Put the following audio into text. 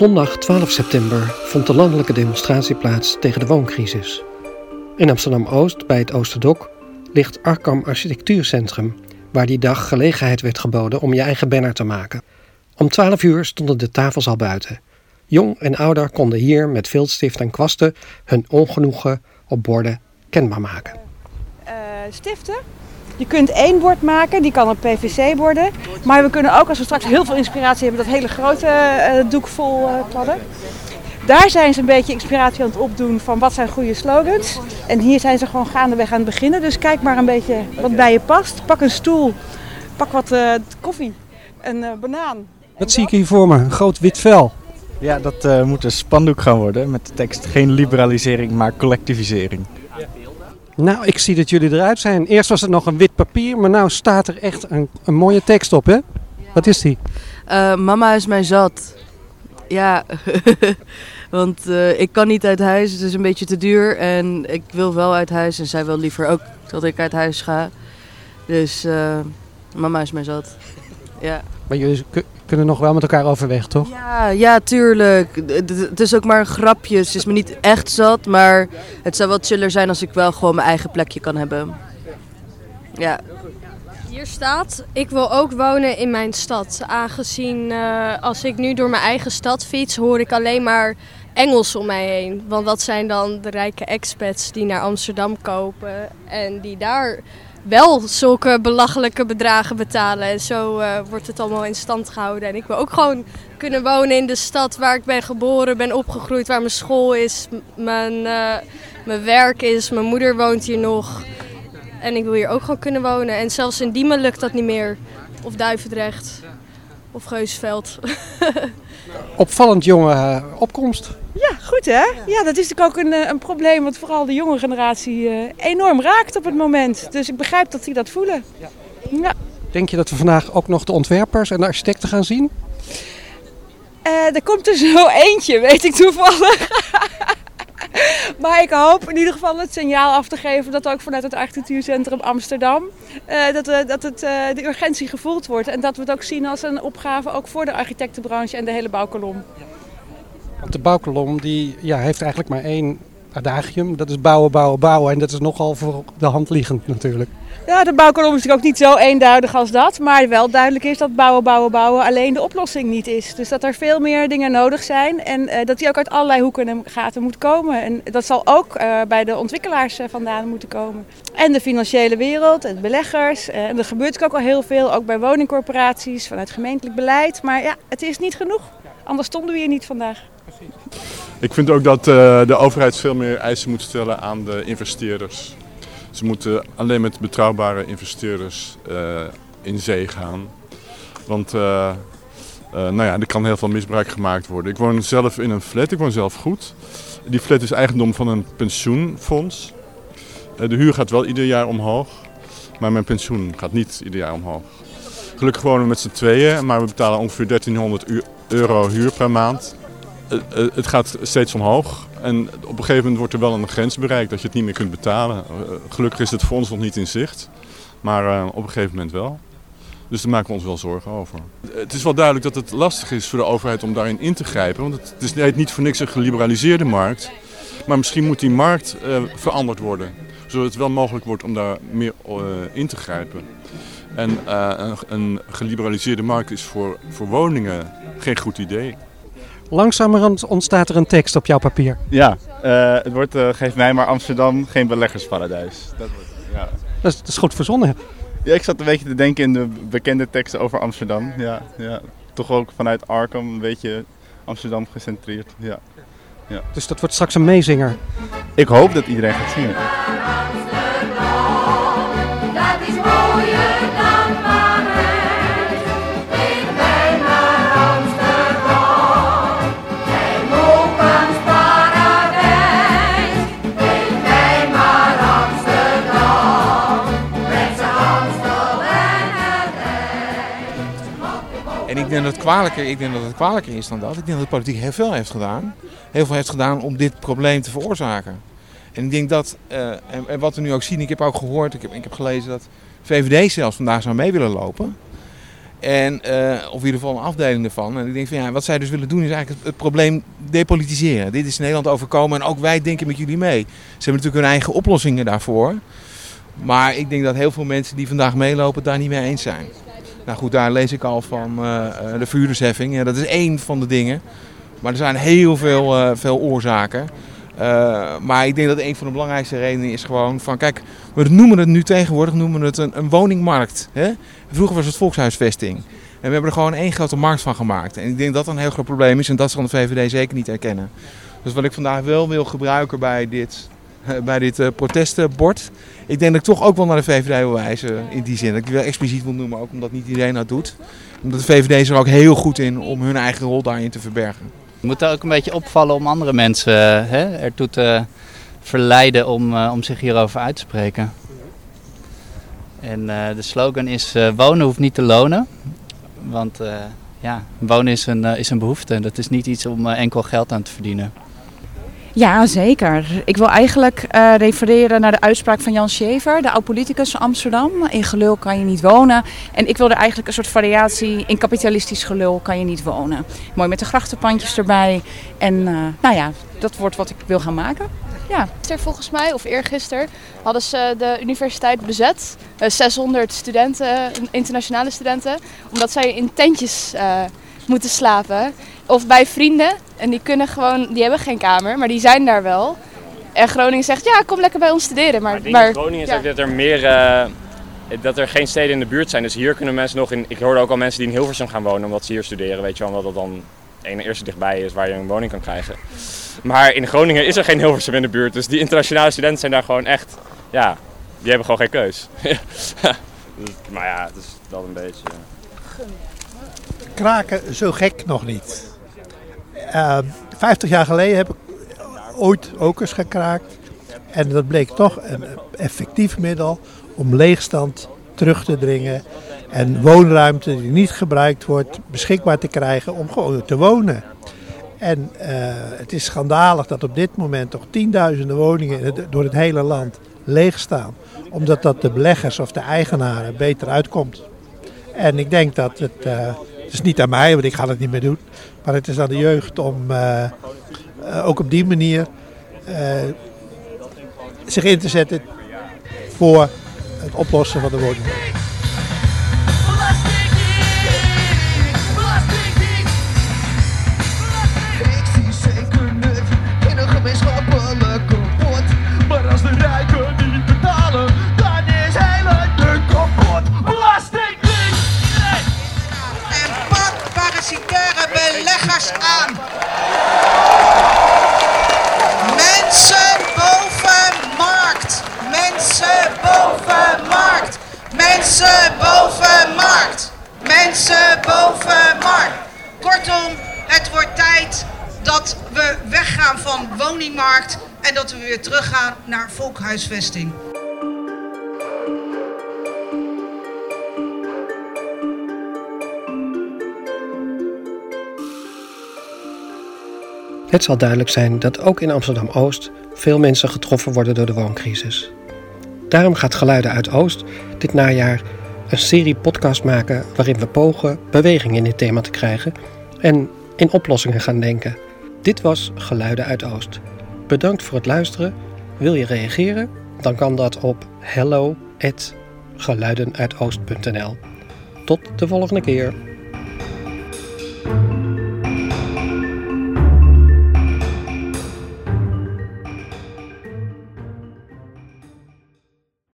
zondag 12 september vond de landelijke demonstratie plaats tegen de wooncrisis. In Amsterdam-Oost, bij het Oosterdok, ligt Arkam Architectuurcentrum, waar die dag gelegenheid werd geboden om je eigen banner te maken. Om 12 uur stonden de tafels al buiten. Jong en ouder konden hier met viltstift en kwasten hun ongenoegen op borden kenbaar maken. Uh, stiften. Je kunt één bord maken, die kan een PVC worden. Maar we kunnen ook, als we straks heel veel inspiratie hebben, dat hele grote uh, doek vol uh, kladden. Daar zijn ze een beetje inspiratie aan het opdoen van wat zijn goede slogans. En hier zijn ze gewoon gaandeweg aan het beginnen. Dus kijk maar een beetje wat bij je past. Pak een stoel, pak wat koffie, een banaan. Wat zie ik hier voor me? Een groot wit vel. Ja, dat uh, moet een spandoek gaan worden met de tekst geen liberalisering, maar collectivisering. Nou, ik zie dat jullie eruit zijn. Eerst was het nog een wit papier, maar nu staat er echt een, een mooie tekst op, hè? Wat is die? Uh, mama is mij zat. Ja, want uh, ik kan niet uit huis, het is een beetje te duur. En ik wil wel uit huis en zij wil liever ook dat ik uit huis ga. Dus mama is mij zat. Ja. Maar jullie kunnen nog wel met elkaar overweg, toch? Ja, ja, tuurlijk. Het is ook maar een grapje. Het is me niet echt zat, maar het zou wel chiller zijn als ik wel gewoon mijn eigen plekje kan hebben. Ja. Hier staat, ik wil ook wonen in mijn stad. Aangezien uh, als ik nu door mijn eigen stad fiets, hoor ik alleen maar Engels om mij heen. Want dat zijn dan de rijke expats die naar Amsterdam kopen en die daar wel zulke belachelijke bedragen betalen. En zo uh, wordt het allemaal in stand gehouden. En ik wil ook gewoon kunnen wonen in de stad waar ik ben geboren, ben opgegroeid, waar mijn school is, mijn, uh, mijn werk is. Mijn moeder woont hier nog. En ik wil hier ook gewoon kunnen wonen. En zelfs in Diemen lukt dat niet meer. Of Duivendrecht. Of Geusveld. Opvallend jonge uh, opkomst. Ja, goed hè? Ja, dat is natuurlijk ook een, een probleem wat vooral de jonge generatie uh, enorm raakt op het moment. Dus ik begrijp dat die dat voelen. Ja. ja. Denk je dat we vandaag ook nog de ontwerpers en de architecten gaan zien? Uh, er komt er zo eentje, weet ik toevallig. maar ik hoop in ieder geval het signaal af te geven dat ook vanuit het architectuurcentrum Amsterdam uh, dat, uh, dat het, uh, de urgentie gevoeld wordt. En dat we het ook zien als een opgave ook voor de architectenbranche en de hele bouwkolom. De bouwkolom die, ja, heeft eigenlijk maar één adagium. Dat is bouwen, bouwen, bouwen. En dat is nogal voor de hand liggend natuurlijk. Ja, de bouwkolom is natuurlijk ook niet zo eenduidig als dat. Maar wel duidelijk is dat bouwen, bouwen, bouwen alleen de oplossing niet is. Dus dat er veel meer dingen nodig zijn. En uh, dat die ook uit allerlei hoeken en gaten moet komen. En dat zal ook uh, bij de ontwikkelaars uh, vandaan moeten komen. En de financiële wereld, en beleggers. en er gebeurt ook al heel veel, ook bij woningcorporaties, vanuit gemeentelijk beleid. Maar ja, het is niet genoeg. Anders stonden we hier niet vandaag. Ik vind ook dat uh, de overheid veel meer eisen moet stellen aan de investeerders. Ze moeten alleen met betrouwbare investeerders uh, in zee gaan. Want uh, nou ja, er kan heel veel misbruik gemaakt worden. Ik woon zelf in een flat, ik woon zelf goed. Die flat is eigendom van een pensioenfonds. de huur gaat wel ieder jaar omhoog, maar mijn pensioen gaat niet ieder jaar omhoog. Gelukkig wonen we met z'n tweeën, maar we betalen ongeveer 1300 euro huur per maand het gaat steeds omhoog. En op een gegeven moment wordt er wel een grens bereikt dat je het niet meer kunt betalen. Gelukkig is het voor ons nog niet in zicht. Maar op een gegeven moment wel. Dus daar maken we ons wel zorgen over. Het is wel duidelijk dat het lastig is voor de overheid om daarin in te grijpen. Want het is niet voor niks een geliberaliseerde markt. Maar misschien moet die markt veranderd worden. Zodat het wel mogelijk wordt om daar meer in te grijpen. En een, een geliberaliseerde markt is voor, voor woningen geen goed idee. Langzamerhand ontstaat er een tekst op jouw papier. Ja, uh, het wordt uh, Geef mij maar Amsterdam, geen beleggersparadijs. Dat, wordt, ja. dat, is, dat is goed verzonnen. Ja, ik zat een beetje te denken in de bekende teksten over Amsterdam. Ja, ja. Toch ook vanuit Arkham een beetje Amsterdam gecentreerd. Ja. Ja. Dus dat wordt straks een meezinger? Ik hoop dat iedereen gaat zingen. Denk het kwalijker, ik denk dat het kwalijker is dan dat. Ik denk dat de politiek heel veel heeft gedaan. Heel veel heeft gedaan om dit probleem te veroorzaken. En ik denk dat, uh, en, en, wat we nu ook zien, ik heb ook gehoord, ik heb, ik heb gelezen dat VVD zelfs vandaag zou mee willen lopen. En, eh, of in ieder geval een afdeling ervan. En ik denk van ja, wat zij dus willen doen is eigenlijk het, probleem depolitiseren. Dit is Nederland overkomen en ook wij denken met jullie mee. Ze hebben natuurlijk hun eigen oplossingen daarvoor. Maar ik denk dat heel veel mensen die vandaag meelopen daar niet mee eens zijn. Nou goed, daar lees ik al van eh, eh, de vuurdersheffing. Ja, dat is één van de dingen. Maar er zijn heel veel, eh, veel oorzaken. Maar ik denk dat een van de belangrijkste redenen is gewoon van... Kijk, we noemen het nu tegenwoordig noemen het een, een woningmarkt. Hè? Vroeger was het volkshuisvesting. En we hebben er gewoon één grote markt van gemaakt. En ik denk dat dat een heel groot probleem is. En dat zal de VVD zeker niet erkennen. Dus wat ik vandaag wel wil gebruiken bij dit, bij dit eh, protestbord... Ik denk dat ik toch ook wel naar de VVD wil wijzen in die zin. Dat ik wel expliciet wil noemen, ook omdat niet iedereen dat doet. Omdat de VVD is er ook heel goed in om hun eigen rol daarin te verbergen. Je moet ook een beetje opvallen om andere mensen eh, hè, ertoe te verleiden om, eh, om zich hierover uit te spreken. En eh, de slogan is eh, wonen hoeft niet te lonen. Want eh, ja, wonen is een, eh, is een behoefte. Dat is niet iets om eh, enkel geld aan te verdienen. Ja, zeker. Ik wil eigenlijk eh, refereren naar de uitspraak van Jan Schever, de oud-politicus van Amsterdam. In gelul kan je niet wonen. En ik wil er eigenlijk een soort variatie in kapitalistisch gelul kan je niet wonen. Mooi met de grachtenpandjes erbij. En eh, nou ja, dat wordt wat ik wil gaan maken. Ja. Volgens mij, of eergisteren, hadden ze de universiteit bezet. Eh, 600 studenten, internationale studenten. Omdat zij in tentjes eh, moeten slapen. Of bij vrienden. En die kunnen gewoon, die hebben geen kamer, maar die zijn daar wel. En Groningen zegt, ja, kom lekker bij ons studeren. Maar, Maar Groningen is ja. ook dat er meer, eh, dat er geen steden in de buurt zijn. Dus hier kunnen mensen nog in, ik hoorde ook al mensen die in Hilversum gaan wonen omdat ze hier studeren. Weet je wel, omdat dat dan een eerste dichtbij is waar je een woning kan krijgen. Maar in Groningen is er geen Hilversum in de buurt. Dus die internationale studenten zijn daar gewoon echt, ja, die hebben gewoon geen keus. Maar ja, het is dat een beetje... kraken zo gek nog niet. Eh, 50 jaar geleden heb ik ooit ook eens gekraakt. En dat bleek toch een effectief middel om leegstand terug te dringen. En woonruimte die niet gebruikt wordt beschikbaar te krijgen om gewoon te wonen. En eh, het is schandalig dat op dit moment toch tienduizenden woningen door het hele land leeg staan. Omdat dat de beleggers of de eigenaren beter uitkomt. En ik denk dat het, eh, het is niet aan mij, want ik ga het niet meer doen. Maar het is aan de jeugd om eh, eh, ook op die manier eh, zich in te zetten voor het oplossen van de woningmarkt. Aan. Mensen boven markt. Mensen boven markt. Mensen boven markt. Mensen boven markt. Kortom, het wordt tijd dat we weggaan van woningmarkt en dat we weer teruggaan naar volkhuisvesting. Het zal duidelijk zijn dat ook in Amsterdam-Oost veel mensen getroffen worden door de wooncrisis. Daarom gaat Geluiden uit Oost dit najaar een serie podcast maken waarin we pogen beweging in dit thema te krijgen en in oplossingen gaan denken. Dit was Geluiden uit Oost. Bedankt voor het luisteren. Wil je reageren? Dan kan dat op hello@geluidenuitoost.nl. Tot de volgende keer.